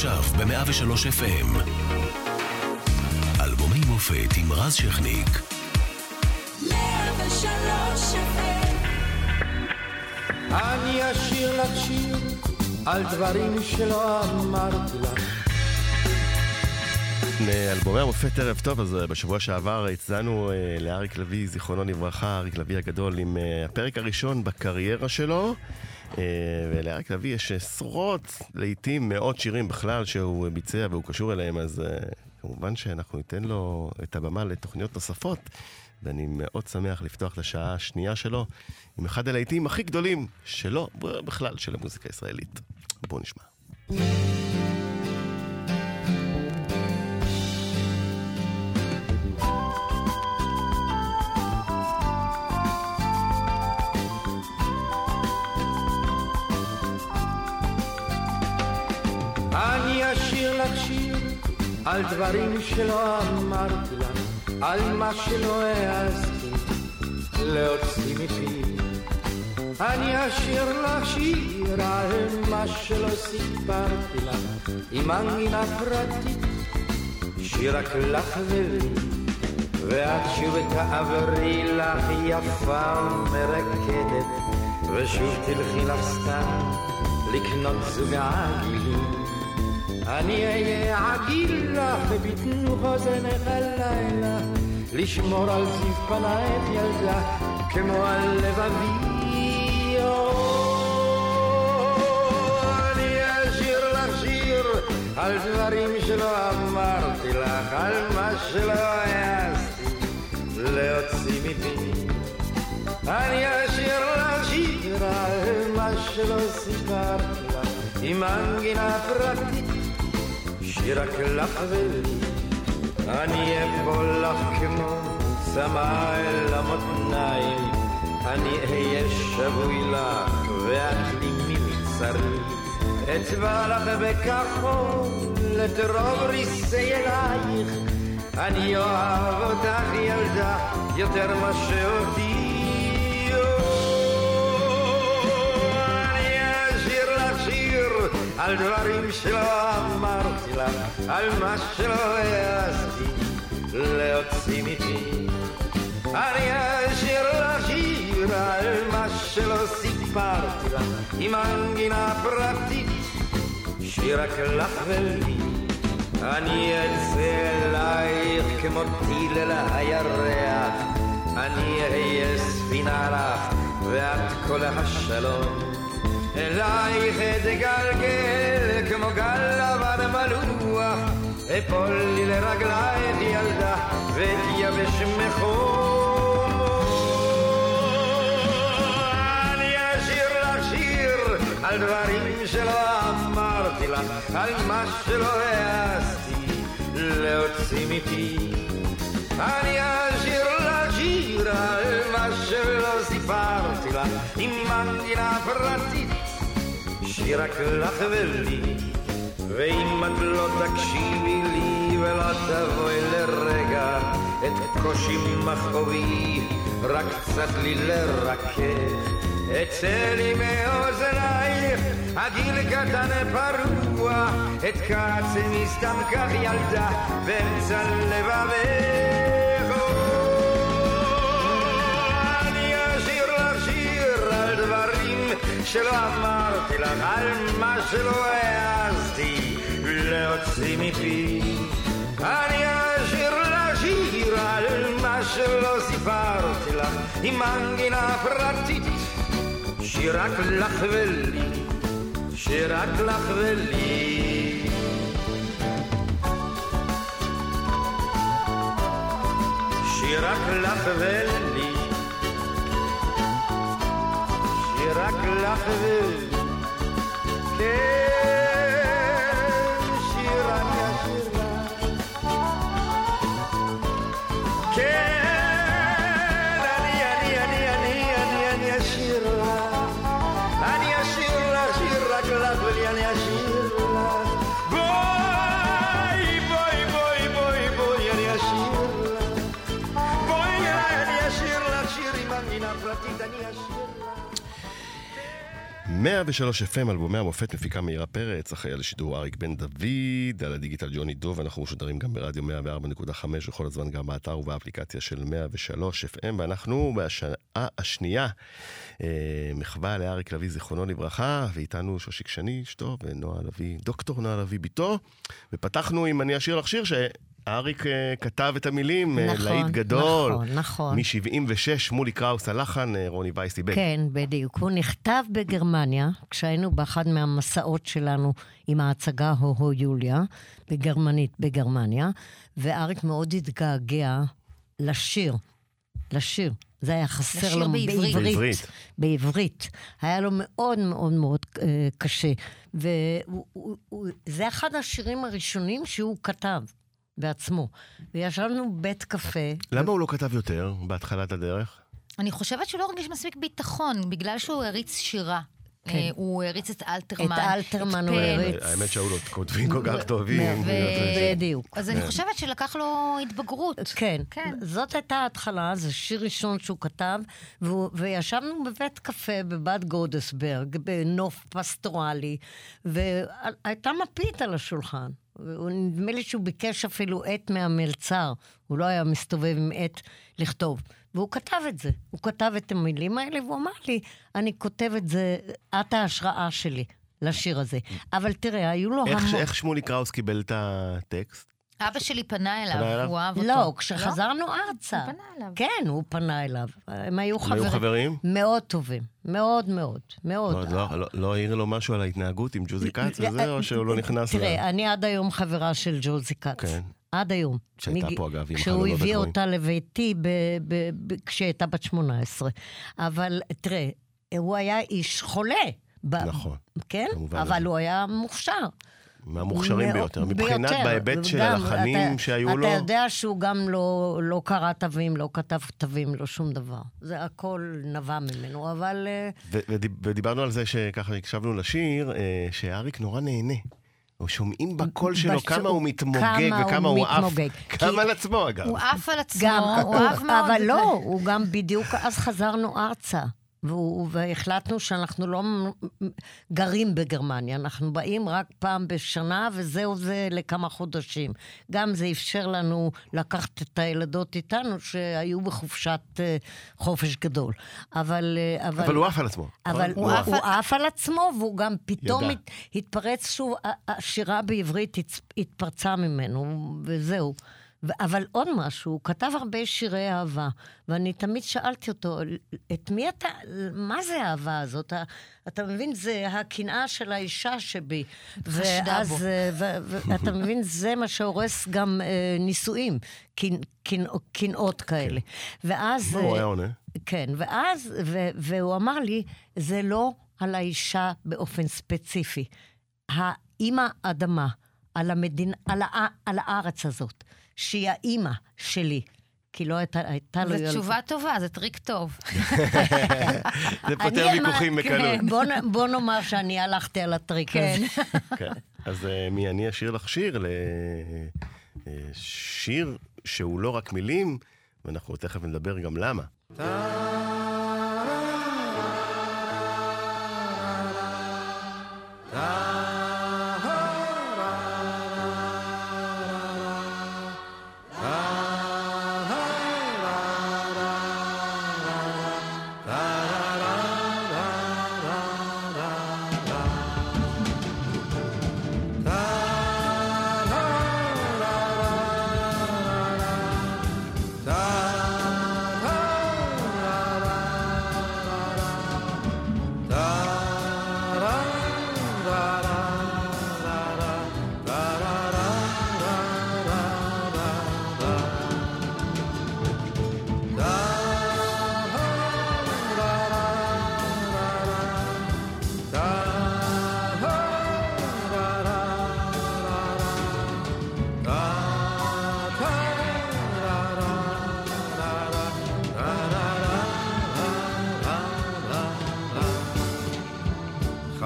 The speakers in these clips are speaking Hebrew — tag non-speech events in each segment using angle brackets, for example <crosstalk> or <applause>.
עכשיו ב-103 FM. אלבומי מופת עם רז שכניק. 103 FM. אני אשיר לך שיר על דברים שלא אמרתי לך. אלבומי המופת ערב טוב, אז אה, בשבוע שעבר הצדענו אה, לאריק לביא, זיכרונו לברכה, אריק לביא הגדול, עם אה, הפרק הראשון בקריירה שלו. ולאריק לביא יש עשרות, לעיתים מאות שירים בכלל שהוא ביצע והוא קשור אליהם, אז כמובן שאנחנו ניתן לו את הבמה לתוכניות נוספות. ואני מאוד שמח לפתוח את השעה השנייה שלו עם אחד הלהיטים הכי גדולים שלו, בכלל של המוזיקה הישראלית. בואו נשמע. על דברים שלא אמרתי לך על מה שלא העזתי להוציא מפי. אני אשיר לך שיר על מה שלא סיפרתי לך עם מנגינה פרטית, שיר רק לך ולי, ואת שוב תעברי לך יפה ומרקדת, ושוב תלכי לך סתם לקנות זוג עגילים. אני אהיה עגיל לך בבטנו חוזנך הלילה, לשמור על זיו פנייך ילדה, כמו על לבבי. אני אשיר לך שיר על דברים שלא אמרתי לך, על מה שלא העזתי להוציא מפי. אני אשיר לך שיר על מה שלא סיפרתי לך, עם מנגינה פרטית. שיר רק לך ולי, אני אפול לך כמו צמא אל המותניים, אני אהיה שבוי לך ואת לי ממצרי, אצבע לך בכחול את רוב ריסי אלייך, אני אוהב אותך ילדה יותר מה שאותי על דברים שלא אמרתי לך, על מה שלא העזתי להוציא מפי. אני אשאיר לך שיר על מה שלא סיפרתי לך, עם מנגינה פרטית, שיר רק לך ולי. אני אצא אלייך כמו טיל אל הירח, אני אהיה ספינה לך, ואת כל השלום. אלייך אתגלגל כמו גל לבן מלוח, אפול לי לרגלייך ילדה ואתייבש מחום. אני אשיר לך שיר על דברים שלא אמרתי לך, על מה שלא העזתי להוציא מפי. אני אשיר לך שיר על מה שלא סיפרתי לך, עם מנגינה פרטית שיר רק לך ולי, ואם את לא תקשיבי לי ולא תבואי לרגע את קושי מכאובי, רק קצת לי לרכך. אצא לי מאוזנייך, הגיל קטן פרוע, את כעצמי סתם כך ילדה, באמצע לבבך. אני אשיר לך שיר על דברים שלא אמרתי לך, על מה שלא העזתי להוציא מפי. אני אשיר לך שיר על מה שלא סיפרתי לך, עם מנגינה פרטית, שיר רק לך ולי, שיר רק לך ולי. שיר רק לך ולי. רק לך כן, 103 FM, אלבומי המופת, מפיקה מאירה פרץ, אחראי על השידור אריק בן דוד, על הדיגיטל ג'וני דוב, אנחנו משודרים גם ברדיו 104.5 וכל הזמן גם באתר ובאפליקציה של 103 FM, ואנחנו בשעה השנייה, אה, מחווה לאריק לביא, זיכרונו לברכה, ואיתנו שושיק שני, אשתו, ונועה לביא, דוקטור נועה לביא, בתו, ופתחנו עם אני אשיר לך שיר, ש... אריק אה, כתב את המילים, אה, נכון, להיט גדול. נכון, נכון. מ-76, מולי קראוס הלחן, אה, רוני וייס דיבק. כן, בדיוק. הוא נכתב בגרמניה, כשהיינו באחד מהמסעות שלנו עם ההצגה הו-הו יוליה, בגרמנית בגרמניה, ואריק מאוד התגעגע לשיר. לשיר. זה היה חסר לו בעברית. בעברית. בעברית. בעברית. היה לו מאוד מאוד מאוד אה, קשה. וזה אחד השירים הראשונים שהוא כתב בעצמו. וישבנו בבית קפה. למה הוא לא כתב יותר בהתחלת הדרך? אני חושבת שהוא לא הרגיש מספיק ביטחון, בגלל שהוא הריץ שירה. כן. אה, הוא הריץ את אלתרמן. את אלתרמן הוא. הריץ. האמת שהיו לו כותבים כל כך טובים. <laughs> ו- בדיוק. אז אני חושבת שלקח לו התבגרות. כן, כן. זאת הייתה ההתחלה, זה שיר ראשון שהוא כתב, וישבנו בבית קפה בבד גודסברג, בנוף פסטורלי, והייתה מפית על השולחן. נדמה לי שהוא ביקש אפילו עט מהמלצר, הוא לא היה מסתובב עם עט לכתוב. והוא כתב את זה, הוא כתב את המילים האלה, והוא אמר לי, אני כותב את זה, את ההשראה שלי לשיר הזה. אבל תראה, היו לו איך המון... איך שמולי קראוס קיבל את הטקסט? אבא שלי פנה אליו, פנה אליו? הוא אהב אותו. לא, כשחזרנו ארצה. הוא פנה אליו. כן, הוא פנה אליו. הם היו הם חברים. היו חברים? מאוד טובים. מאוד מאוד. מאוד. לא- לא- לא- לא העיר לו משהו על ההתנהגות עם ג'וזי כץ וזה, או שהוא לא נכנס ל... תראה, אני עד היום חברה של ג'וזי כץ. כן. עד היום. שהייתה מג- פה, אגב, עם כשהוא חלונות הביא. אותה לביתי ב- ב- ב- כשהיא הייתה בת 18. אבל תראה, הוא היה איש חולה. ב- נכון. כן? אבל. הוא היה מוכשר. מהמוכשרים מאוד- ביותר. מבחינת ביותר. בהיבט של גם, הלחנים אתה- שהיו לו... אתה יודע שהוא גם לא, לא קרא תווים, לא כתב תווים, לא שום דבר. זה הכל נבע ממנו, אבל... אה, ו- ודיב- ודיברנו על זה שככה הקשבנו לשיר, אה, שאריק נורא נהנה. או שומעים בקול שלו בש- כמה הוא מתמוגג כמה וכמה הוא הוא עף. מתמוגג. גם על עצמו, אגב. הוא עף על עצמו, גם, הוא אהב <laughs> מאוד. אבל לא. הוא גם בדיוק, אז חזרנו ארצה. והוא, והחלטנו שאנחנו לא גרים בגרמניה, אנחנו באים רק פעם בשנה, וזהו זה לכמה חודשים. גם זה אפשר לנו לקחת את הילדות איתנו, שהיו בחופשת אה, חופש גדול. אבל... אה, אבל, אבל הוא עף על עצמו. אבל? הוא הוא על- עף על עצמו, והוא גם פתאום ידע. הת- התפרץ שוב, השירה בעברית התפרצה ממנו, וזהו. אבל עוד משהו, הוא כתב הרבה שירי אהבה, ואני תמיד שאלתי אותו, את מי אתה, מה זה האהבה הזאת? ה- אתה מבין, זה הקנאה של האישה שבי. ואז, בו. אה, ואתה מבין, זה מה שהורס גם אה, נישואים, קנ- קנא- קנאות כאלה. ואז... מה הוא אה, היה עונה? כן, ואז, ו, והוא אמר לי, זה לא על האישה באופן ספציפי. האימא אדמה, על, המדינ, על, הא, על הארץ הזאת, שהיא האימא שלי. כי לא הייתה, הייתה לו... זו תשובה טובה, זה טריק טוב. <laughs> זה פותר המון ויכוחים בקלות. כן, בוא, נאמר שאני הלכתי על הטריק הזה. כן. <laughs> אז אה, מי אני אשיר לך שיר? לשיר שהוא לא רק מילים, ואנחנו תכף נדבר גם למה.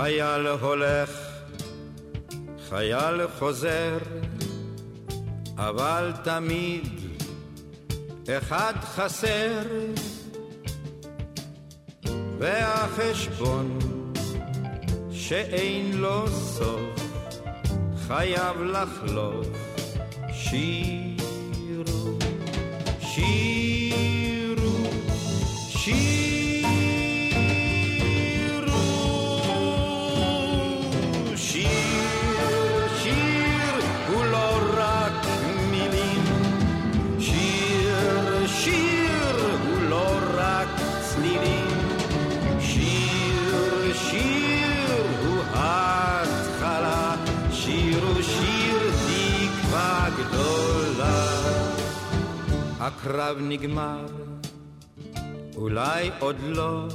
חייל הולך, חייל חוזר, אבל תמיד אחד חסר, והחשבון שאין לו סוף, חייב לחלוף. שירו, הקרב נגמר, אולי עוד לא.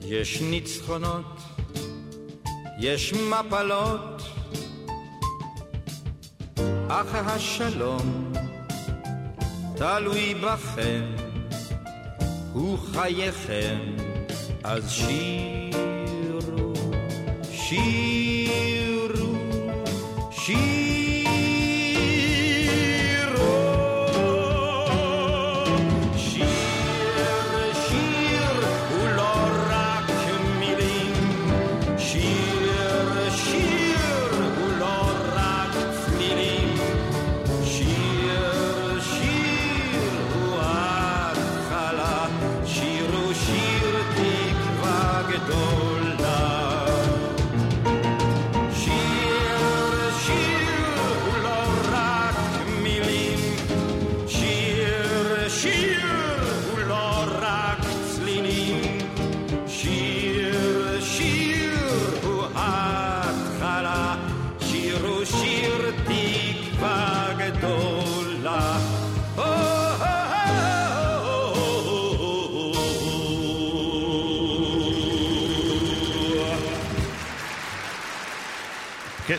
יש ניצחונות, יש מפלות, אך השלום תלוי בכם, הוא חייכם, אז שירו, שירו, שירו.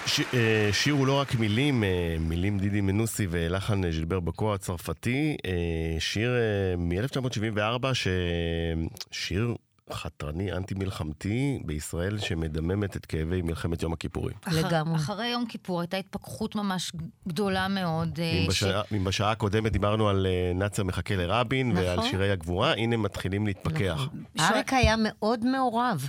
ש, אה, שיר הוא לא רק מילים, אה, מילים דידי מנוסי ולחן אה, ז'ילבר בקו הצרפתי, אה, שיר אה, מ-1974, שיר חתרני אנטי-מלחמתי בישראל שמדממת את כאבי מלחמת יום הכיפורים. לגמרי. אחרי יום כיפור הייתה התפכחות ממש גדולה מאוד. אה, אם בשעה, אם בשעה הקודמת דיברנו על אה, נאצר מחכה לרבין ועל נכון. שירי הגבורה, הנה מתחילים להתפכח. אריק היה מאוד מעורב.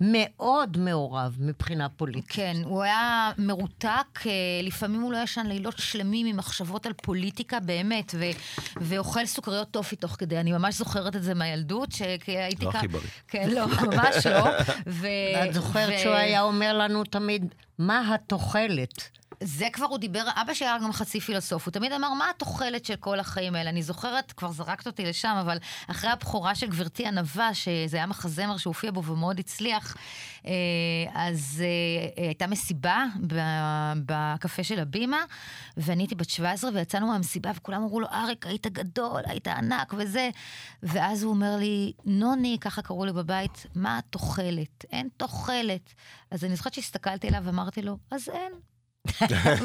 מאוד מעורב מבחינה פוליטית. כן, הוא היה מרותק, אה, לפעמים הוא לא ישן לילות שלמים עם מחשבות על פוליטיקה, באמת, ו- ואוכל סוכריות טופי תוך כדי. אני ממש זוכרת את זה מהילדות, שהייתי לא כאן... הכי בריא. כן, לא, <laughs> ממש לא. ו- את זוכרת ו- שהוא היה אומר לנו תמיד, מה התוחלת? זה כבר הוא דיבר, אבא שלי היה גם חצי פילוסוף, הוא תמיד אמר, מה התוחלת של כל החיים האלה? אני זוכרת, כבר זרקת אותי לשם, אבל אחרי הבכורה של גברתי ענווה, שזה היה מחזמר שהופיע בו ומאוד הצליח, אה, אז אה, הייתה מסיבה בקפה של הבימה, ואני הייתי בת 17 ויצאנו מהמסיבה, וכולם אמרו לו, אריק, היית גדול, היית ענק וזה, ואז הוא אומר לי, נוני, ככה קראו לי בבית, מה התוחלת? אין תוחלת. אז אני זוכרת שהסתכלתי עליו ואמרתי לו, אז אין.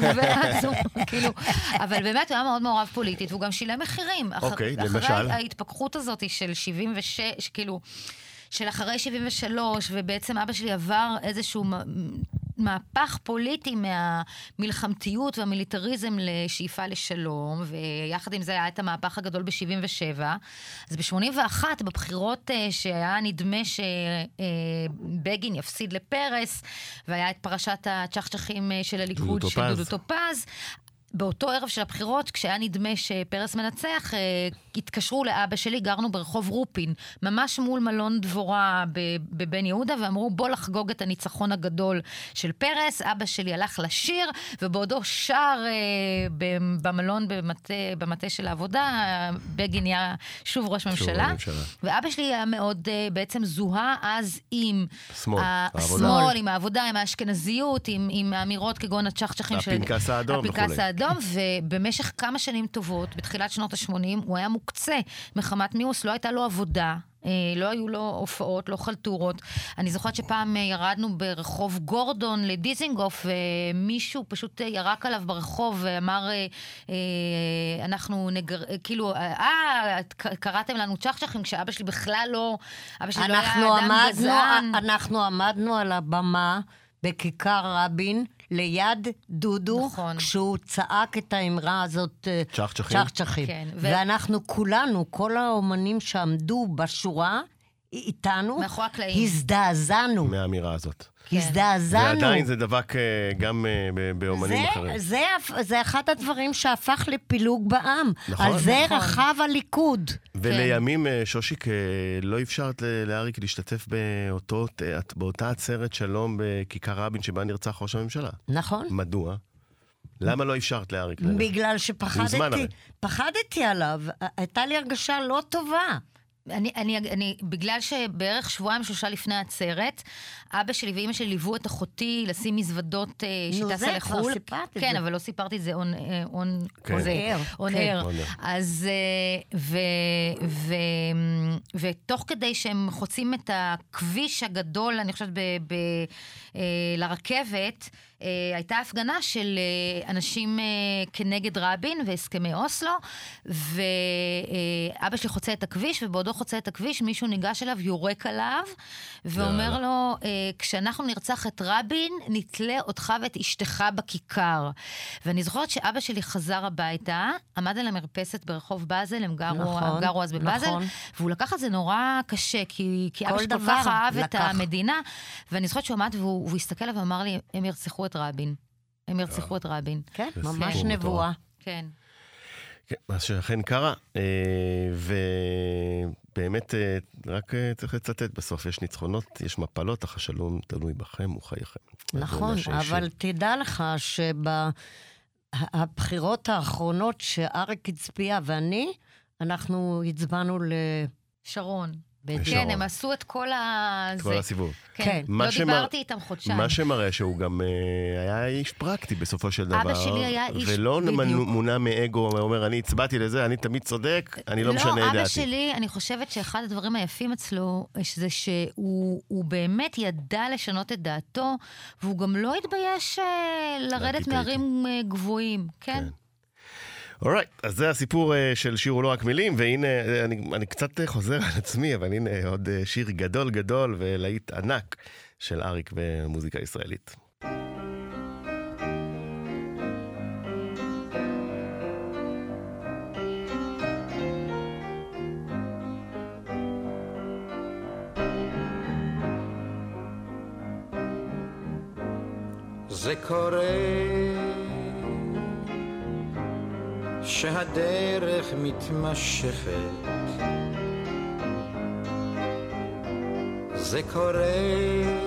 ואז הוא, כאילו, אבל באמת הוא היה מאוד מעורב פוליטית, והוא גם שילם מחירים. אוקיי, אחרי למשל? ההתפכחות הזאת של 76, כאילו, של אחרי 73, ובעצם אבא שלי עבר איזשהו מהפך פוליטי מהמלחמתיות והמיליטריזם לשאיפה לשלום, ויחד עם זה היה את המהפך הגדול ב-77. אז ב-81, בבחירות אה, שהיה נדמה שבגין יפסיד לפרס, והיה את פרשת הצ'חצ'חים אה, של הליכוד, של. דודו טופז. באותו ערב של הבחירות, כשהיה נדמה שפרס מנצח, אה, התקשרו לאבא שלי, גרנו ברחוב רופין, ממש מול מלון דבורה בבן יהודה, ואמרו, בוא לחגוג את הניצחון הגדול של פרס. אבא שלי הלך לשיר, ובעודו שר אה, במלון במטה, במטה של העבודה, בגין נהיה שוב ראש ממשלה. ואבא שלי היה מאוד אה, בעצם זוהה אז עם שמאל, העבודה. השמאל, עם העבודה, עם האשכנזיות, עם, עם האמירות כגון הצ'חצ'חים של... הפנקס האדום וכולי. האדום, ובמשך כמה שנים טובות, בתחילת שנות ה-80, הוא היה מוקצה מחמת מיאוס, לא הייתה לו עבודה. אה, לא היו לו הופעות, לא חלטורות. אני זוכרת שפעם אה, ירדנו ברחוב גורדון לדיזינגוף, ומישהו פשוט אה, ירק עליו ברחוב ואמר, אנחנו נגר... כאילו, אה, קראתם לנו צ'חצ'חים, כשאבא שלי בכלל לא... אבא שלי לא היה אדם עמדנו, גזען. אנחנו עמדנו על הבמה בכיכר רבין, ליד דודו, נכון. כשהוא צעק את האמרה הזאת, אה, צ'חצ'חים? צ'חצ'חים. כן, ו- ואנחנו כולנו, כל האומנים שעמדו בשורה איתנו, מאחורי הקלעים. הזדעזענו. מהאמירה הזאת. הזדעזענו. ועדיין זה דבק אה, גם אה, ב- באומנים זה, אחרים. זה, זה אחד הדברים שהפך לפילוג בעם. נכון. על זה נכון. רכב הליכוד. ולימים, אה, שושיק, לא אפשרת לאריק להשתתף באותו, באותה עצרת שלום בכיכר רבין שבה נרצח ראש הממשלה. נכון? מדוע? למה לא אפשרת לאריק? בגלל שפחדתי. פחדתי עליו. הייתה לי הרגשה לא טובה. אני, אני, אני, בגלל שבערך שבועיים שלושה לפני העצרת, אבא שלי ואימא שלי ליוו את אחותי לשים מזוודות אה, נו, שטסה זה כבר לחו"ל. סיפרת את כן, זה. אבל לא סיפרתי את זה און, אה, און, כן. און, אר, און כן. אר. און אר. אז, אה, ו, ו, ותוך כדי שהם חוצים את הכביש הגדול, אני חושבת, ב, ב, אה, לרכבת, הייתה הפגנה של אה, אנשים אה, כנגד רבין והסכמי אוסלו, ואבא שלי חוצה את הכביש, ובעודו חוצה את הכביש, מישהו ניגש אליו, יורק עליו, ואומר. לו, אה, כשאנחנו נרצח את רבין, נתלה אותך ואת אשתך בכיכר. ואני זוכרת שאבא שלי חזר הביתה, עמד על המרפסת ברחוב באזל, הם גרו, נכון, הם גרו אז בבאזל, נכון. והוא לקח את זה נורא קשה, כי, כי אבא שלי כל כך אהב את לקח. המדינה, ואני זוכרת שהוא עמד והוא, והוא הסתכל עליו ואמר לי, הם ירצחו את רבין. הם ירצחו את רבין. כן, ממש נבואה. כן. כן, מה שאכן קרה, אה, ובאמת, אה, רק אה, צריך לצטט, בסוף יש ניצחונות, יש מפלות, אך השלום תלוי בכם וחייכם. נכון. אבל תדע לך שבבחירות האחרונות שאריק הצביע ואני, אנחנו הצבענו ל... כן, הם עשו את כל ה... כל זה. הסיבוב. כן, מה לא שמר- דיברתי איתם חודשיים. מה שמראה שהוא גם אה, היה איש פרקטי בסופו של דבר. אבא שלי היה איש- ולא מונע מאגו, הוא אומר, אני הצבעתי לזה, אני תמיד צודק, אני לא משנה את לא, אבא דעתי. שלי, אני חושבת שאחד הדברים היפים אצלו, זה שהוא הוא באמת ידע לשנות את דעתו, והוא גם לא התבייש אה, לרדת מהרים אה, גבוהים, כן? אורייט, אז זה הסיפור אה, של שיר הוא לא רק מילים, והנה, אה, אני, אני קצת אה, חוזר על עצמי, אבל הנה עוד אה, שיר גדול גדול ולהיט ענק של אריק במוזיקה הישראלית. זה קורה שהדרך מתמשכת. זה קורה.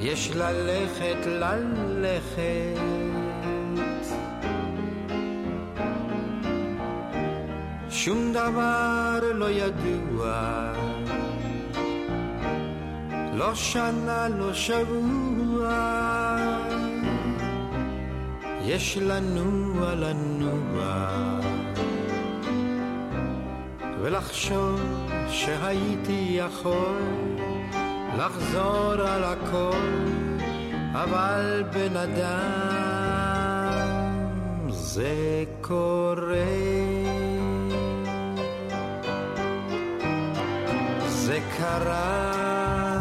יש ללכת ללכת. שום דבר לא ידוע. לא שנה, לא שבוע, יש לנוע לנוע, ולחשוב שהייתי יכול לחזור על הכל, אבל בן אדם זה קורה. זה קרה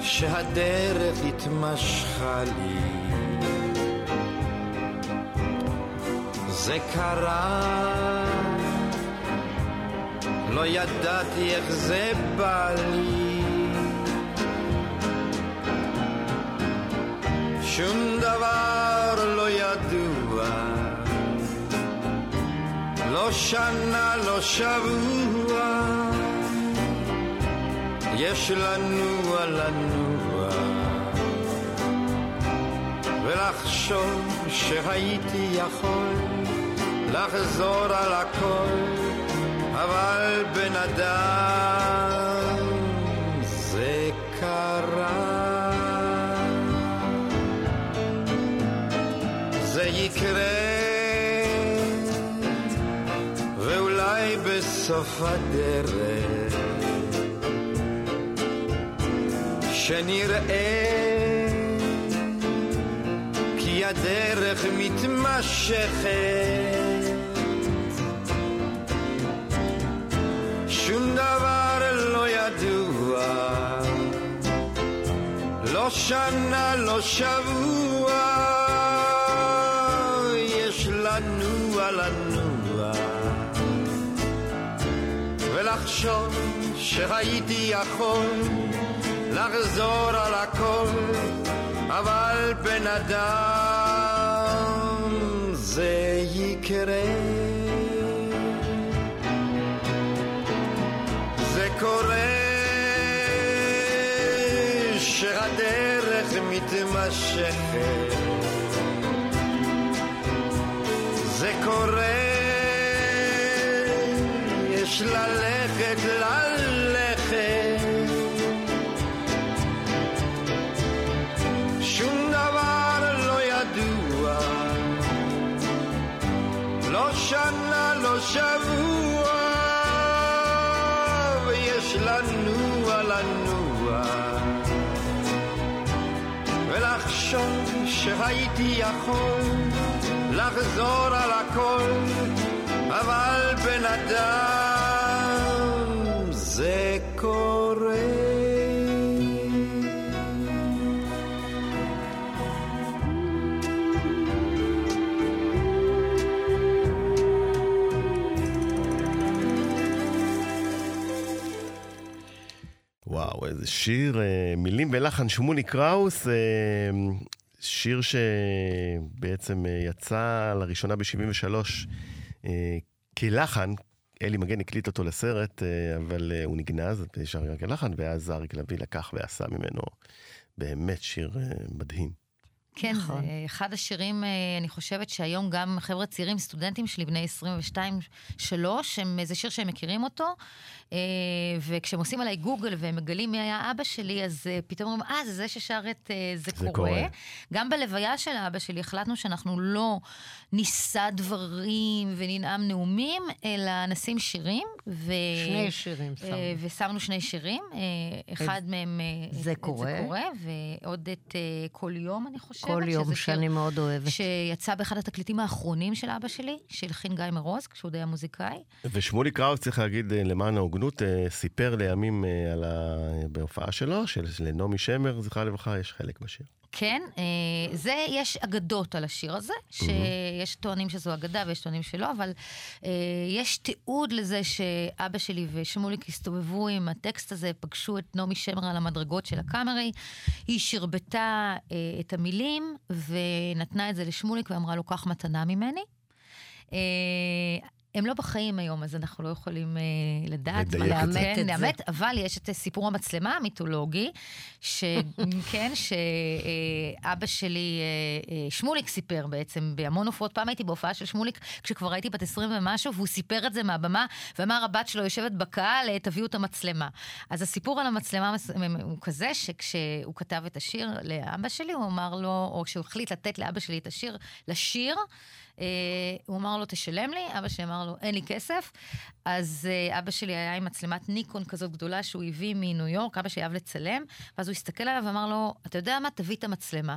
שהדרך התמשכה לי זה קרה. לא ידעתי איך זה בא לי. שום דבר לא ידוע. לא שנה, לא שבוע. יש לנוע לנוע ולחשוב שהייתי יכול לחזור על הכל אבל בן אדם זה קרה. זה יקרה ואולי בסוף הדרך שנראה הדרך מתמשכת. שום דבר לא ידוע. לא שנה, לא שבוע. יש לנוע לנוע ולחשוב שהייתי יכול לחזור על הכל, אבל בן אדם זה יקרה. זה קורה שהדרך מתמשכת. זה קורה, יש ללכת, ללכת. שבוע, ויש לנוע, לנוע, ולחשוב שהייתי יכול לחזור על הכל, אבל בן אדם זה קורה. וואו, איזה שיר, אה, מילים ולחן שמולי קראוס, אה, שיר שבעצם אה, יצא לראשונה ב-73 כלחן, אלי מגן הקליט אותו לסרט, אה, אבל אה, הוא נגנז, נשאר רק כלחן, ואז אריק לביא לקח ועשה ממנו באמת שיר אה, מדהים. כן, נכון. זה אחד השירים, אני חושבת שהיום גם חבר'ה צעירים, סטודנטים שלי, בני 22-3, זה שיר שהם מכירים אותו, וכשהם עושים עליי גוגל והם מגלים מי היה אבא שלי, אז אה, פתאום אומרים, אה, זה זה ששר את אה, זה, זה קורה. קורה. גם בלוויה של אבא שלי החלטנו שאנחנו לא נישא דברים וננאם נאומים, אלא נשים שירים. ו... שני שירים אה, שמנו. ושמנו שני שירים, אה, אחד מהם אה, זה את קורה. זה קורה, ועוד את אה, כל יום, אני חושבת. כל יום שזה שיר שאני מאוד אוהבת. שיצא באחד התקליטים האחרונים של אבא שלי, שהלחין גיא מרוז, כשהוא עוד היה מוזיקאי. ושמולי קראוס, צריך להגיד, אה, למען ההוגנות, אה, סיפר לימים אה, על ה... בהופעה שלו, של לנעמי שמר, זכרה לברכה, יש חלק בשיר. כן, אה, זה, יש אגדות על השיר הזה, שיש טוענים שזו אגדה ויש טוענים שלא, אבל יש תיעוד לזה שאבא שלי ושמוליק הסתובבו עם הטקסט הזה, פגשו את נעמי שמר על המדרגות של הקאמרי, היא שרבטה את המילים ונתנה את זה לשמוליק ואמרה לו, קח מתנה ממני. אה, הם לא בחיים היום, אז אנחנו לא יכולים אה, לדעת את זה. כן, לאמת את זה. לאמת, אבל יש את סיפור המצלמה המיתולוגי, שכן, <laughs> שאבא שלי, אה, אה, שמוליק סיפר בעצם בהמון הופעות, פעם הייתי בהופעה של שמוליק כשכבר הייתי בת 20 ומשהו, והוא סיפר את זה מהבמה, ואמר הבת שלו יושבת בקהל, אה, תביאו את המצלמה. אז הסיפור על המצלמה הוא כזה, שכשהוא כתב את השיר לאבא שלי, הוא אמר לו, או כשהוא החליט לתת לאבא שלי את השיר, לשיר, אה, הוא אמר לו, תשלם לי, אבא שלי אמר לו, אין לי כסף. אז אה, אבא שלי היה עם מצלמת ניקון כזאת גדולה שהוא הביא מניו יורק, אבא שלי אהב לצלם, ואז הוא הסתכל עליו ואמר לו, אתה יודע מה, תביא את המצלמה.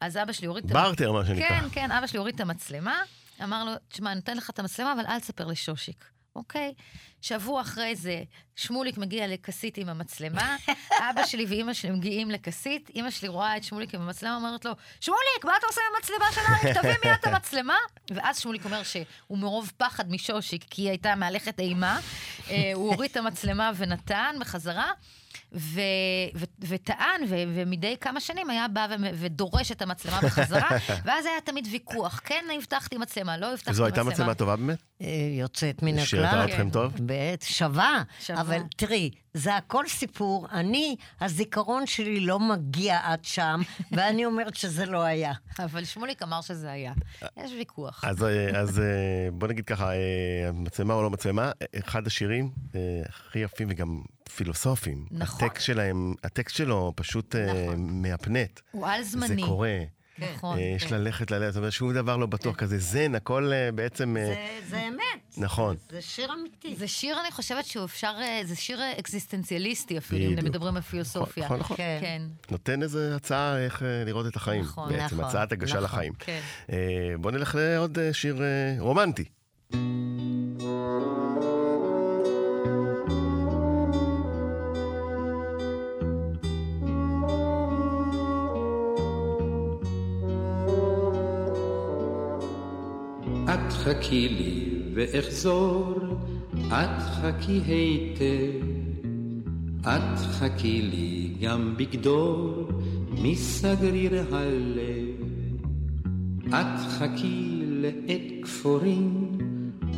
אז אבא שלי הוריד את בארטר, מה שנקרא. כן, כן, אבא שלי הוריד את המצלמה, אמר לו, תשמע, אני נותן לך את המצלמה, אבל אל תספר לשושיק. אוקיי? שבוע אחרי זה, שמוליק מגיע לכסית עם המצלמה, <laughs> אבא שלי ואימא שלי מגיעים לכסית, אימא שלי רואה את שמוליק עם המצלמה, אומרת לו, שמוליק, מה אתה עושה עם המצלמה של אריק? <laughs> תביא מיד את המצלמה. ואז שמוליק אומר שהוא מרוב פחד משושיק, כי היא הייתה מהלכת אימה, אה, הוא הוריד את המצלמה ונתן בחזרה. ו- ו- וטען, ו- ומדי כמה שנים היה בא ו- ודורש את המצלמה בחזרה, <laughs> ואז היה תמיד ויכוח, כן הבטחתי מצלמה, לא הבטחתי מצלמה. זו הייתה מצלמה טובה באמת? אה, יוצאת מן שירתה הכלל. אתכם טוב? בעת, שווה. אבל תראי, זה הכל סיפור. אני, הזיכרון שלי לא מגיע עד שם, <laughs> ואני אומרת שזה לא היה. אבל שמוליק אמר שזה היה. יש ויכוח. אז, אה, אז אה, בוא נגיד ככה, אה, מצלמה או לא מצלמה, אחד השירים אה, הכי יפים וגם פילוסופיים. נכון. הטקסט שלהם, הטקסט שלו פשוט אה, נכון. מהפנט. הוא על זה זמני. קורה. נכון. אה, יש כן. ללכת ללכת, זאת אומרת, שום דבר לא בטוח, כזה זן, הכל אה, בעצם... אה, זה- זה אמת. נכון. זה שיר אמיתי. זה שיר, אני חושבת שהוא אפשר, זה שיר אקזיסטנציאליסטי אפילו, אם. מדברים על פילוסופיה. נכון, נכון. כן. כן. נותן איזה הצעה איך לראות את החיים. נכון, בעצם, נכון, הצעת הגשה נכון. לחיים. כן. אה, בוא נלך לעוד שיר רומנטי. את חכי לי ואחזור, את חכי היטב, את חכי לי גם בגדול מסגריר הלב. את חכי לעת כפורים,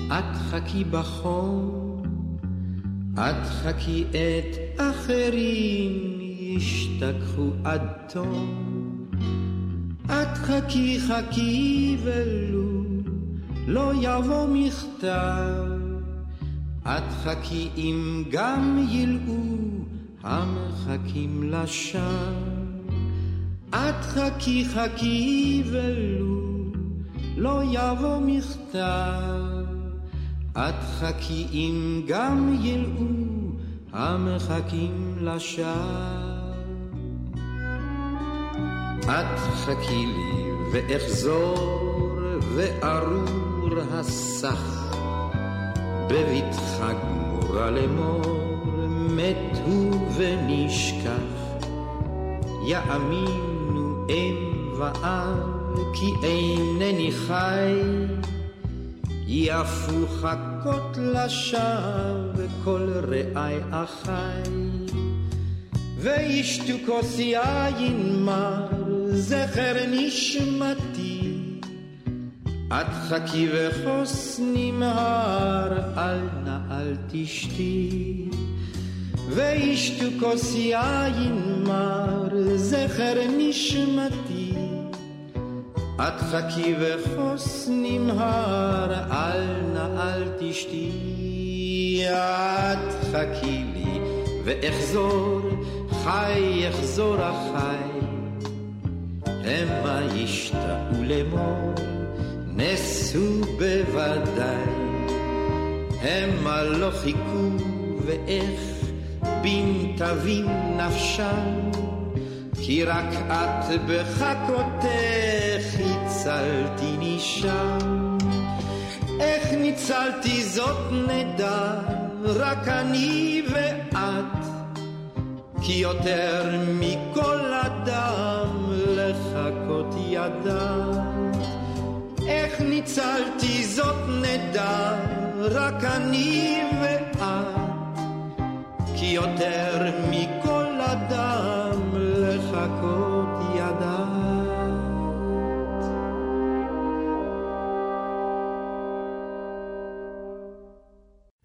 את חכי בחום, את חכי את אחרים ישתכחו עד תום. את חכי חכי ולו לא יבוא מכתב. את חכי אם גם ילאו המחכים לשווא. את חכי חכי ולו לא יבוא מכתב. את חכי אם גם ילאו המחכים לשווא. את חכי לי ואחזור וארור הסך בבטחה גמורה לאמור מת הוא ונשכח. יאמינו אם ואב כי אינני חי. יפו חכות לשווא כל רעי אחי. וישתו כוס יין מר זכר נשמתי את חכי וחוס נמהר אל נא אל תשתי. וישתו כוס יין מר זכר נשמתי. את חכי וחוס נמהר אל נא אל תשתי. את חכי לי ואחזור חי יחזור החי המה ישתאו לאמור נסו בוודאי. המה לא חיכו ואיך בין תבין נפשם? כי רק את בחכותך הצלתי משם איך ניצלתי זאת נדע רק אני ואת. כי יותר מכל אדם לחכות ידעת. איך ניצלתי זאת נדע, רק אני ואת. כי יותר מכל אדם לחכות ידעת.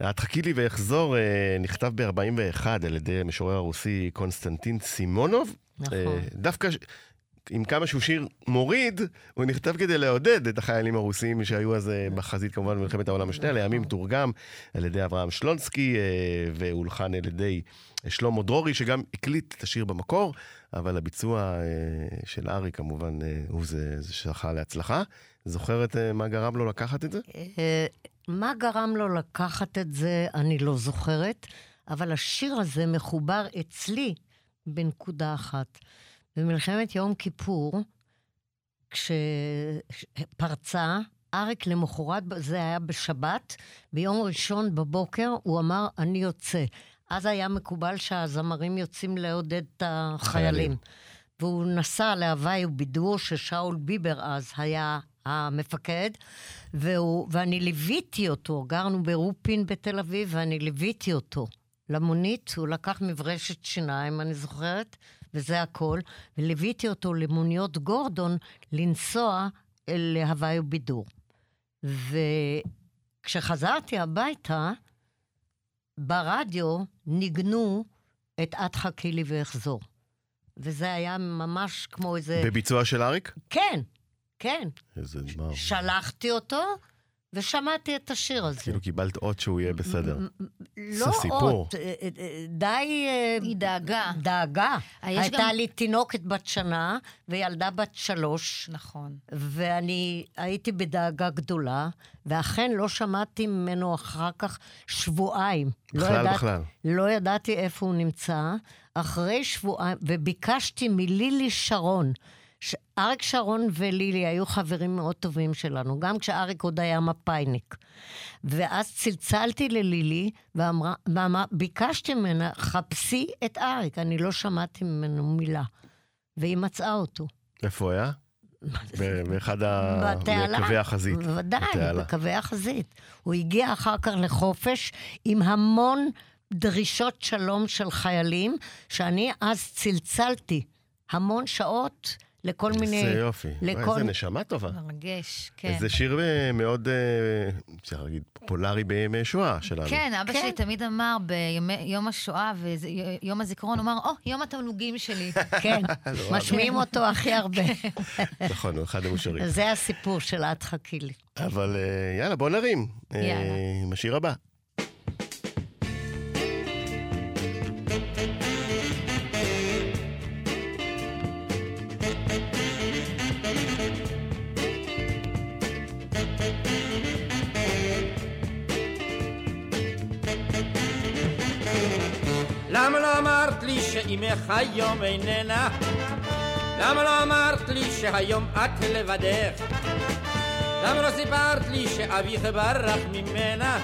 את חכי לי ואחזור, אה, נכתב ב-41 על ידי המשורר הרוסי קונסטנטין סימונוב. נכון. אה, דווקא עם כמה שהוא שיר מוריד, הוא נכתב כדי לעודד את החיילים הרוסים שהיו אז אה, בחזית כמובן במלחמת העולם השנייה, לימים תורגם על ידי אברהם שלונסקי אה, והולחן על ידי שלמה דרורי, שגם הקליט את השיר במקור, אבל הביצוע אה, של ארי כמובן אה, הוא זה, זה שזכה להצלחה. זוכרת אה, מה גרם לו לקחת את זה? אה, מה גרם לו לקחת את זה, אני לא זוכרת, אבל השיר הזה מחובר אצלי בנקודה אחת. במלחמת יום כיפור, כשפרצה, אריק למחרת, זה היה בשבת, ביום ראשון בבוקר הוא אמר, אני יוצא. אז היה מקובל שהזמרים יוצאים לעודד את החיילים. חיילים. והוא נסע להוואי ובידור, ששאול ביבר אז היה המפקד, והוא, ואני ליוויתי אותו, גרנו ברופין בתל אביב, ואני ליוויתי אותו למונית, הוא לקח מברשת שיניים, אני זוכרת, וזה הכל, וליוויתי אותו למוניות גורדון לנסוע להוואי ובידור. וכשחזרתי הביתה, ברדיו ניגנו את "את חכי לי ואחזור". וזה היה ממש כמו איזה... בביצוע של אריק? כן, כן. איזה דבר. שלחתי אותו ושמעתי את השיר הזה. כאילו קיבלת אות שהוא יהיה בסדר. לא. עוד, אה, אה, אה, די... היא דאגה. דאגה. יש הייתה גם- לי תינוקת בת שנה וילדה בת שלוש, נכון. ואני הייתי בדאגה גדולה, ואכן לא שמעתי ממנו אחר כך שבועיים. לא בכלל, ידעת- בכלל. לא ידעתי איפה הוא נמצא. אחרי שבועיים, וביקשתי מלילי שרון, ש- אריק שרון ולילי היו חברים מאוד טובים שלנו, גם כשאריק עוד היה מפאיניק. ואז צלצלתי ללילי, ואמרה, ואמר, ביקשתי ממנה, חפשי את אריק. אני לא שמעתי ממנו מילה. והיא מצאה אותו. איפה הוא היה? באחד ה... בקווי החזית. בוודאי. בקווי החזית. הוא הגיע אחר כך לחופש עם המון דרישות שלום של חיילים, שאני אז צלצלתי המון שעות לכל מיני... איזה יופי. לכל... איזה נשמה טובה. מרגש, כן. זה שיר אה, מאוד, אה, אפשר להגיד, פופולרי בימי שואה שלנו. כן, אבא כן. שלי תמיד אמר ביום השואה ויום הזיכרון, הוא אמר, או, יום התמלוגים שלי. <laughs> כן. <laughs> משמיעים אותו הכי הרבה. <laughs> נכון, הוא אחד המושרים. זה הסיפור של את חכי לי. אבל אה, יאללה, בוא נרים. יאללה. עם השיר הבא. שאימך היום איננה? למה לא אמרת לי שהיום את לבדך? למה לא סיפרת לי שאביך ברח ממנה?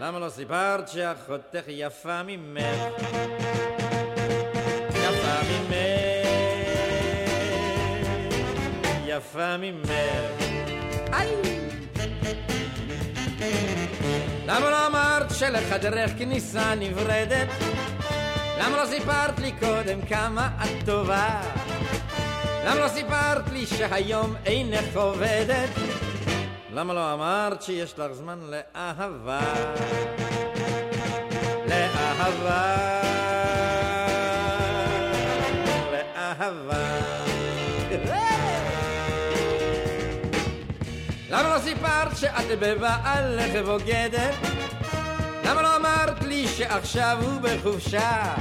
למה לא סיפרת שאחותך יפה ממך? יפה ממך, יפה ממך. איי! למה לא אמרת שלחדרך כניסה נברדת? למה לא סיפרת לי קודם כמה את טובה? למה לא סיפרת לי שהיום אינך עובדת? למה לא אמרת שיש לך זמן לאהבה? לאהבה, לאהבה. למה לא סיפרת שאת בבעלך בוגדת? למה לא אמרת לי שעכשיו הוא בחופשה?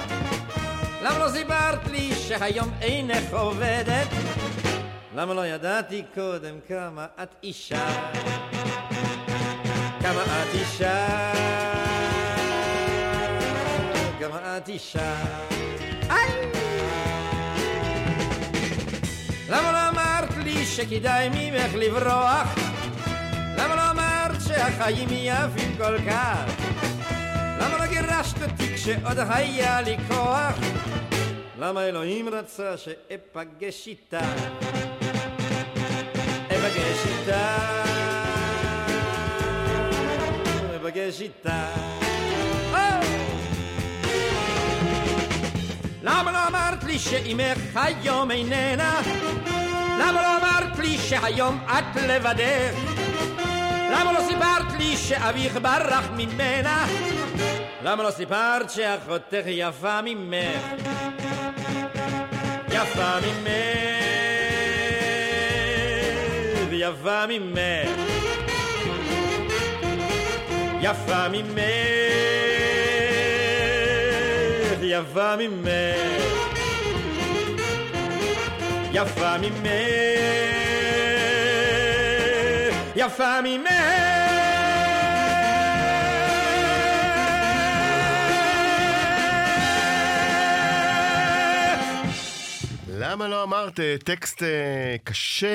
למה לא סיפרת לי שהיום אינך עובדת? למה לא ידעתי קודם כמה את אישה? כמה את אישה? כמה את אישה? איי! למה לא אמרת לי שכדאי ממך לברוח? למה לא אמרת שהחיים יפים כל כך? גירשת אותי כשעוד היה לי כוח? למה אלוהים רצה שאפגש איתה? אפגש איתה, אפגש איתה. או! למה לא אמרת לי שאימך היום איננה? למה לא אמרת לי שהיום את לבדך? למה לא סיפרת לי שאביך ברח ממנה? למה לא סיפרת שאחותך יפה ממך? יפה ממך, יפה ממך. יפה ממך, יפה ממך. יפה ממך, יפה ממך. למה לא אמרת אה, טקסט אה, קשה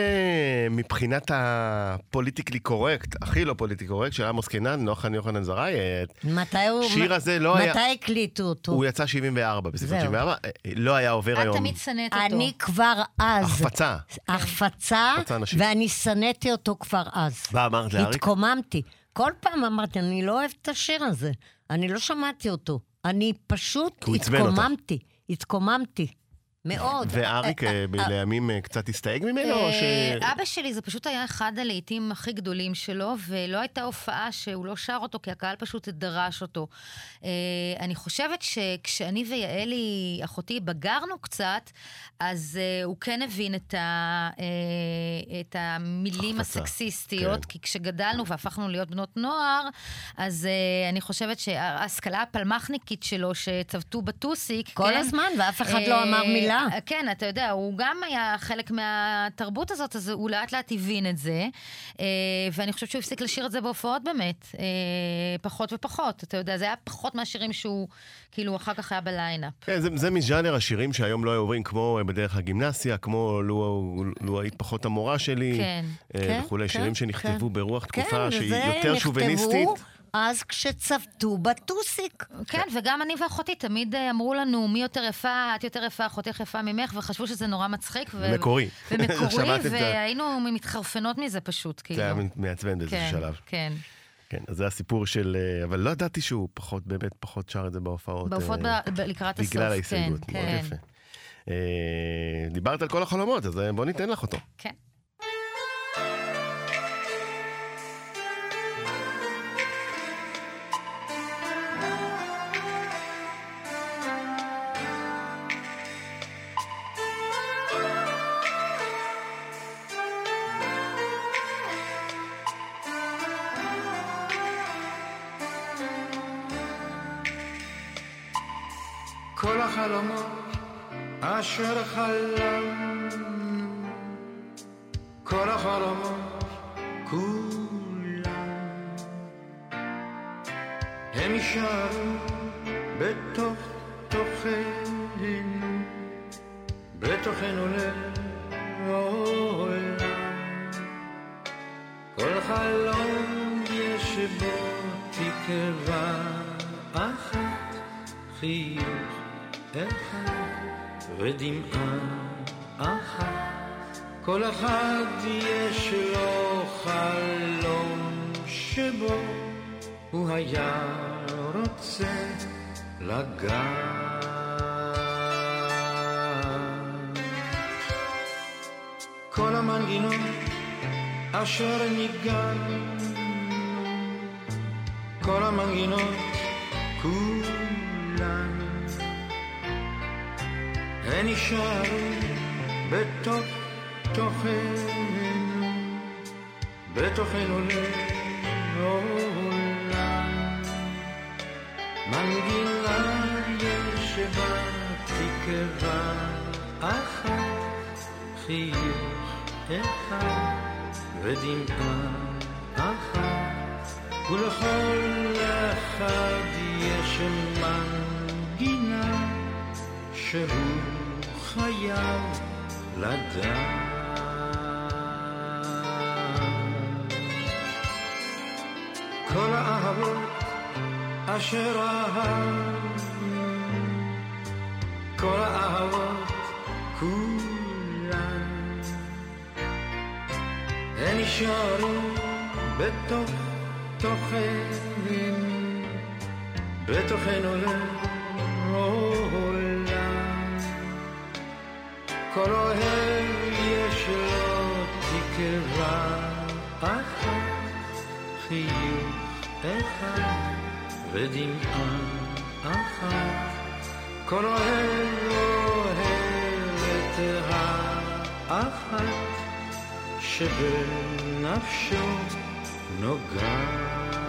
מבחינת הפוליטיקלי קורקט, הכי לא פוליטיקלי קורקט, של עמוס קינן, נוחן יוחנן זראי? אה, מתי הוא... השיר הזה לא היה- מתי הקליטו אותו? הוא יצא 74, בסביבות זהו. 74, אה, לא היה עובר את היום. תמיד שנאת אותו. אני כבר אז... החפצה. החפצה. ואני שנאתי אותו כבר אז. מה אמרת לאריק? התקוממתי. כל פעם אמרתי, אני לא אוהבת את השיר הזה. אני לא שמעתי אותו. אני פשוט. התקוממתי. התקוממתי. מאוד. ואריק אה, אה, אה, לימים קצת הסתייג ממנו, או ש... אבא שלי זה פשוט היה אחד הלהיטים הכי גדולים שלו, ולא הייתה הופעה שהוא לא שר אותו, כי הקהל פשוט דרש אותו. אני חושבת שכשאני ויעלי, אחותי, בגרנו קצת, אז הוא כן הבין את, ה, את המילים החפצה, הסקסיסטיות, כן. כי כשגדלנו והפכנו להיות בנות נוער, אז אני חושבת שההשכלה הפלמחניקית שלו, שצבטו בטוסיק, כל כן? הזמן, ואף אחד לא אמר מילה. אה, כן, אתה יודע, הוא גם היה חלק מהתרבות הזאת, אז הוא לאט לאט הבין את זה, אה, ואני חושבת שהוא הפסיק לשיר את זה בהופעות באמת, אה, פחות ופחות, אתה יודע, זה היה פחות מהשירים שהוא, כאילו, אחר כך היה בליינאפ. כן, זה, זה מז'אנר השירים שהיום לא היו עוברים, כמו בדרך הגימנסיה, כמו לו, לו היית פחות המורה שלי, כן. כן, וכולי, כן, שירים שנכתבו כן. ברוח כן, תקופה שהיא וזה יותר שוביניסטית. אז כשצבטו בטוסיק. כן, וגם אני ואחותי תמיד אה, אמרו לנו, מי יותר יפה, את יותר יפה, אחותך יפה ממך, וחשבו שזה נורא מצחיק. ו- מקורי. ומקורי. והיינו מתחרפנות מזה פשוט, כאילו. זה היה מעצבן באיזה כן, שלב. כן. כן, אז זה הסיפור של... אה, אבל לא ידעתי שהוא פחות, באמת פחות שר את זה בהופעות. בהופעות אה, ב- לקראת הסוף, בגלל כן, ההסתייגות, מאוד כן. יפה. אה, דיברת על כל החלומות, אז בוא ניתן לך אותו. כן. אשר ניגענו, כל המנגינות כולן, הן נשארו בתוך תוכנו, בתוכנו לעולם. מנגינה יש בה תקווה אחת, חיוך אחד ודמעה אחת, ולכל אחד יש מנגינה שהוא חייב לדעת. כל האהבות אשר אהבנו, כל האהבות נשארו בתוך תוכנו, בתוכנו לעולם. כל אוהב יש לו תקווה אחת, חיוך אחד ודמעה אחת. כל אוהב אוהב את האחת שבנפשו נוגעת.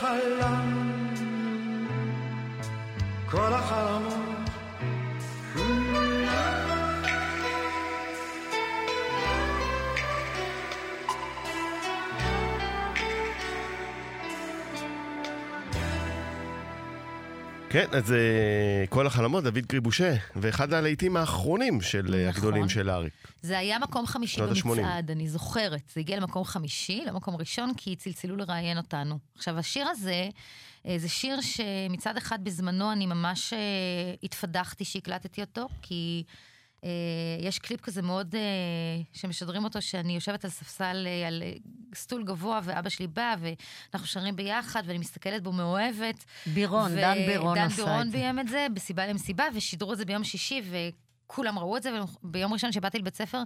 חלמנו, כל החלומות כן, אז אה, כל החלומות, דוד קריבושה, ואחד הלהיטים האחרונים של אה, נכון. הגדולים של אריק. זה היה מקום חמישי. במצעד, אני זוכרת. זה הגיע למקום חמישי, למקום ראשון, כי צלצלו לראיין אותנו. עכשיו, השיר הזה, אה, זה שיר שמצד אחד בזמנו אני ממש התפדחתי שהקלטתי אותו, כי יש קליפ כזה מאוד, אה, שמשדרים אותו, שאני יושבת על ספסל, אה, על אה, סטול גבוה, ואבא שלי בא, ואנחנו שרים ביחד, ואני מסתכלת בו מאוהבת. בירון, דן בירון דן עשה בירון את זה. ביים את זה, בסיבה למסיבה, ושידרו את זה ביום שישי, וכולם ראו את זה, וביום ראשון שבאתי לבית ספר,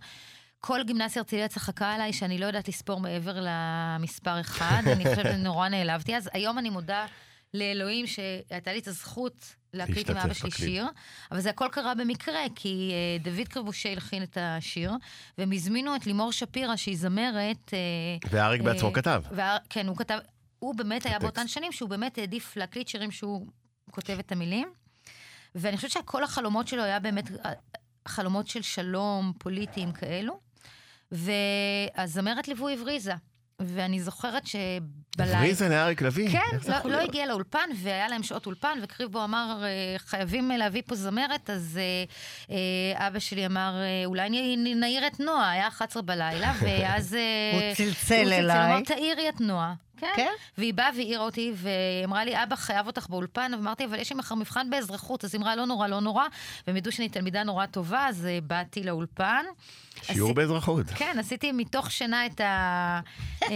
כל גימנסיה הרצליה צחקה עליי שאני לא יודעת לספור מעבר למספר אחד, אני חושבת שנורא נעלבתי אז. היום אני מודה לאלוהים שהייתה לי את הזכות להקליט עם אבא שלי. שיר, אבל זה הכל קרה במקרה, כי אה, דוד קרבושי הלחין את השיר, והם הזמינו את לימור שפירא, שהיא זמרת... אה, ואריק בעצמו אה, כתב. וה- כן, הוא כתב, הוא באמת היה. באותן שנים שהוא באמת העדיף להקליט שירים שהוא כותב את המילים. ואני חושבת שכל החלומות שלו היה באמת אה, חלומות של שלום, פוליטיים כאלו. והזמרת ליווי הבריזה. ואני זוכרת שבלילה... הבריזה לאריק לביא? כן, זה לא, לא? הגיע לאולפן, והיה להם שעות אולפן, וקריבו אמר, אה, חייבים אה, להביא פה זמרת, אז אה, אה, אבא שלי אמר, אה, אולי נעיר את נועה, היה 11 בלילה, <laughs> ואז... הוא צלצל הוא אליי. אמר, תעירי את נועה. כן? כן? והיא באה והעירה אותי, ואמרה לי, אבא חייב אותך באולפן, ואמרתי, אבל יש לי מחר מבחן באזרחות, אז היא אמרה, לא נורא, לא נורא, והם ידעו שאני תלמידה נורא טובה, אז אה, באתי לאולפן. שיעור עשי- באזרחות. כן, עשיתי מתוך שינה את ה... אה,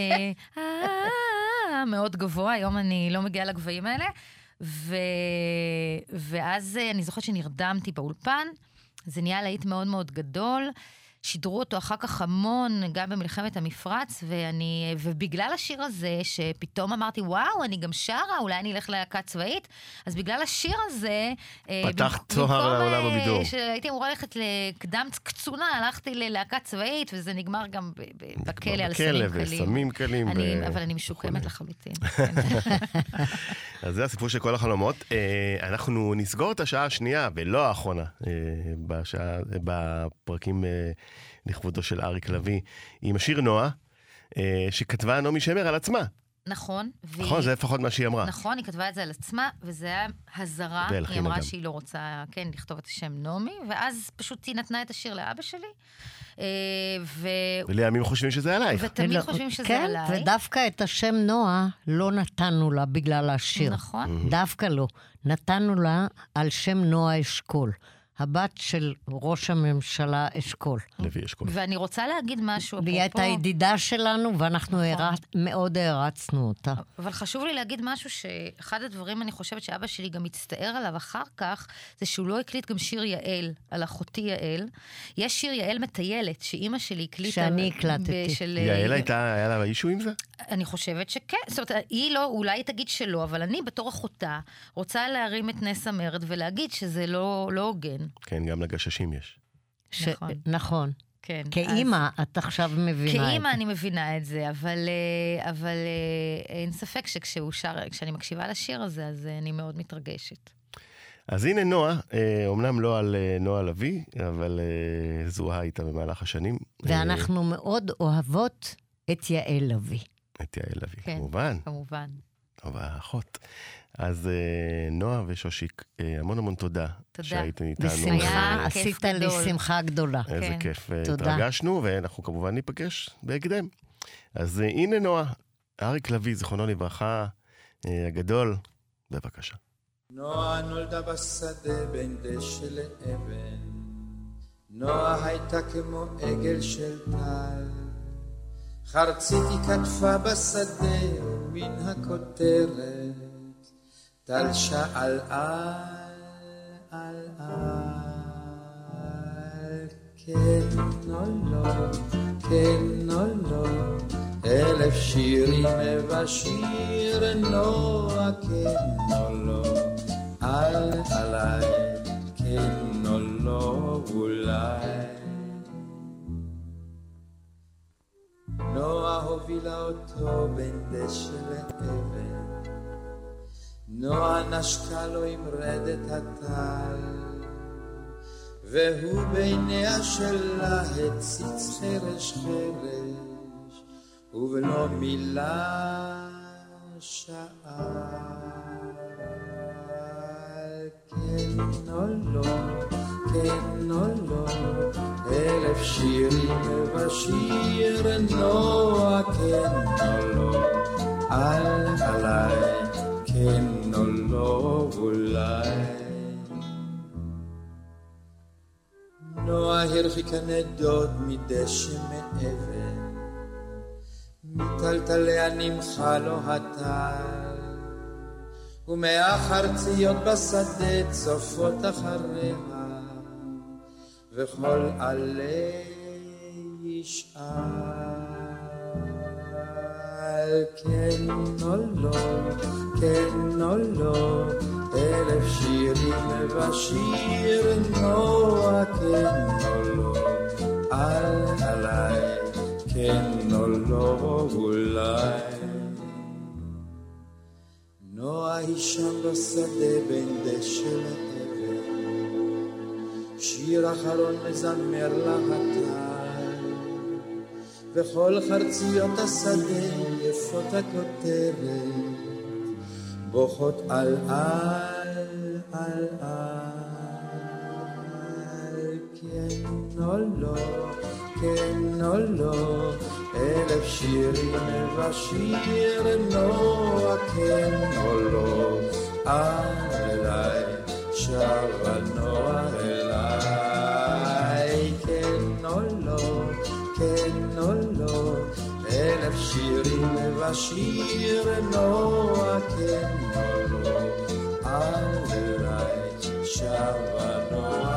אה, מאוד גבוה, היום אני לא מגיעה לגבהים האלה. ו... ואז אני זוכרת שנרדמתי באולפן, זה נהיה להיט מאוד מאוד גדול. שידרו אותו אחר כך המון, גם במלחמת המפרץ, ואני, ובגלל השיר הזה, שפתאום אמרתי, וואו, אני גם שרה, אולי אני אלך ללהקה צבאית, אז בגלל השיר הזה... אה, במק- צוהר במקום, לעולם אה, הבידור. שהייתי אמורה ללכת לקדם קצונה, הלכתי ללהקה צבאית, וזה נגמר גם בכלא על סמים בכלא קלים. וסמים קלים. אני, ו- אבל אני משוקמת. לחלוטין. <laughs> אז זה הסיפור של כל החלומות. אה, אנחנו נסגור את השעה השנייה, ולא האחרונה, בשעה, בפרקים לכבודו של אריק לביא, עם השיר נועה, אה, שכתבה נעמי שמר על עצמה. נכון. והיא- נכון? זה לפחות מה שהיא אמרה. נכון, היא כתבה את זה על עצמה, וזה היה הזרה. היא אמרה גם. שהיא לא רוצה, כן, לכתוב את השם נעמי, ואז פשוט היא נתנה את השיר לאבא שלי. אה, ו... ולימים חושבים שזה עלייך. ותמיד ולא- חושבים שזה כן, עליי. ודווקא את השם נועה לא נתנו לה בגלל השיר. נכון. דווקא לא. נתנו לה על שם נועה אשכול, הבת של ראש הממשלה אשכול. לוי אשכול. ואני רוצה להגיד משהו, והיא הייתה אפרופו... ידידה שלנו, ואנחנו נכון. הערצ- מאוד הערצנו אותה. אבל חשוב לי להגיד משהו שאחד הדברים, אני חושבת שאבא שלי גם מצטער עליו אחר כך, זה שהוא לא הקליט גם שיר יעל, על אחותי יעל. יש שיר יעל מטיילת, שאימא שלי הקליטה. שאני הקלטתי. בשל- יעל הייתה, היה לה אישו עם זה? אני חושבת שכן. זאת אומרת, היא לא, אולי היא תגיד שלא, אבל אני בתור אחותה רוצה להרים את נס המרד ולהגיד שזה לא לא הוגן. כן, גם לגששים יש. ש- נכון. נכון. כן. כאימא, את עכשיו מבינה את כאימא זה. אני מבינה את זה, אבל, אה, אבל אה, אין ספק שכשהוא שר, כשאני מקשיבה לשיר הזה, אז אה, אני מאוד מתרגשת. אז הנה נועה, אומנם לא על נועה לביא, אבל זוהה איתה במהלך השנים. ואנחנו מאוד אוהבות את יעל לביא. את יעל לביא, כן. כמובן. כמובן. טוב, האחות. אז אה, נועה ושושיק, אה, המון המון תודה. תודה. שהייתם איתנו. בשמחה, עשית לי. שמחה גדולה. איזה כן. כיף. אה, תודה. התרגשנו, ואנחנו כמובן ניפגש בהקדם. אז הנה נועה, אריק לביא, זיכרונו לברכה, הגדול, בבקשה. נועה נולדה בשדה בין דשא לאבן, נועה הייתה כמו עגל של טל, חרצית היא כתפה בשדה מן הכותרת, טל שאל על, על על, כן או לא, כן או לא, אלף שירים ובשיר נועה כן או לא, על עליי, כן או לא, אולי. נועה הובילה אותו בין דשא לאבן, נועה נשקה לו עם רדת הטל, והוא בעיניה שלה הציץ חרש חרש, ובלא מילה שאל. כן או לא, כן או לא, אלף שירים ובשיר נועה כן או לא, על עליי, כן או לא, אולי. נועה הרחיקה נדוד מדשא מאבן, מטלטליה נמחה לו הטל, ומהחרציות בשדה צופות אחריה, וכל עלי ישאל. כן או לא, כן או לא, אלף שירים בשיר נוע, כן או לא, אל עליי, כן או לא, אולי. נועה היא שם בשדה בין דשא לאבן, שיר אחרון מזמר לה הטל, וכל חרציות השדה יפות הכותרת, בוכות על על על על, כן או לא, כן או לא, אלף שירים ושיר נוע, כן או לא, אליי, שבה נוע אליי, Shirin Lashir, no, I can no, will write no,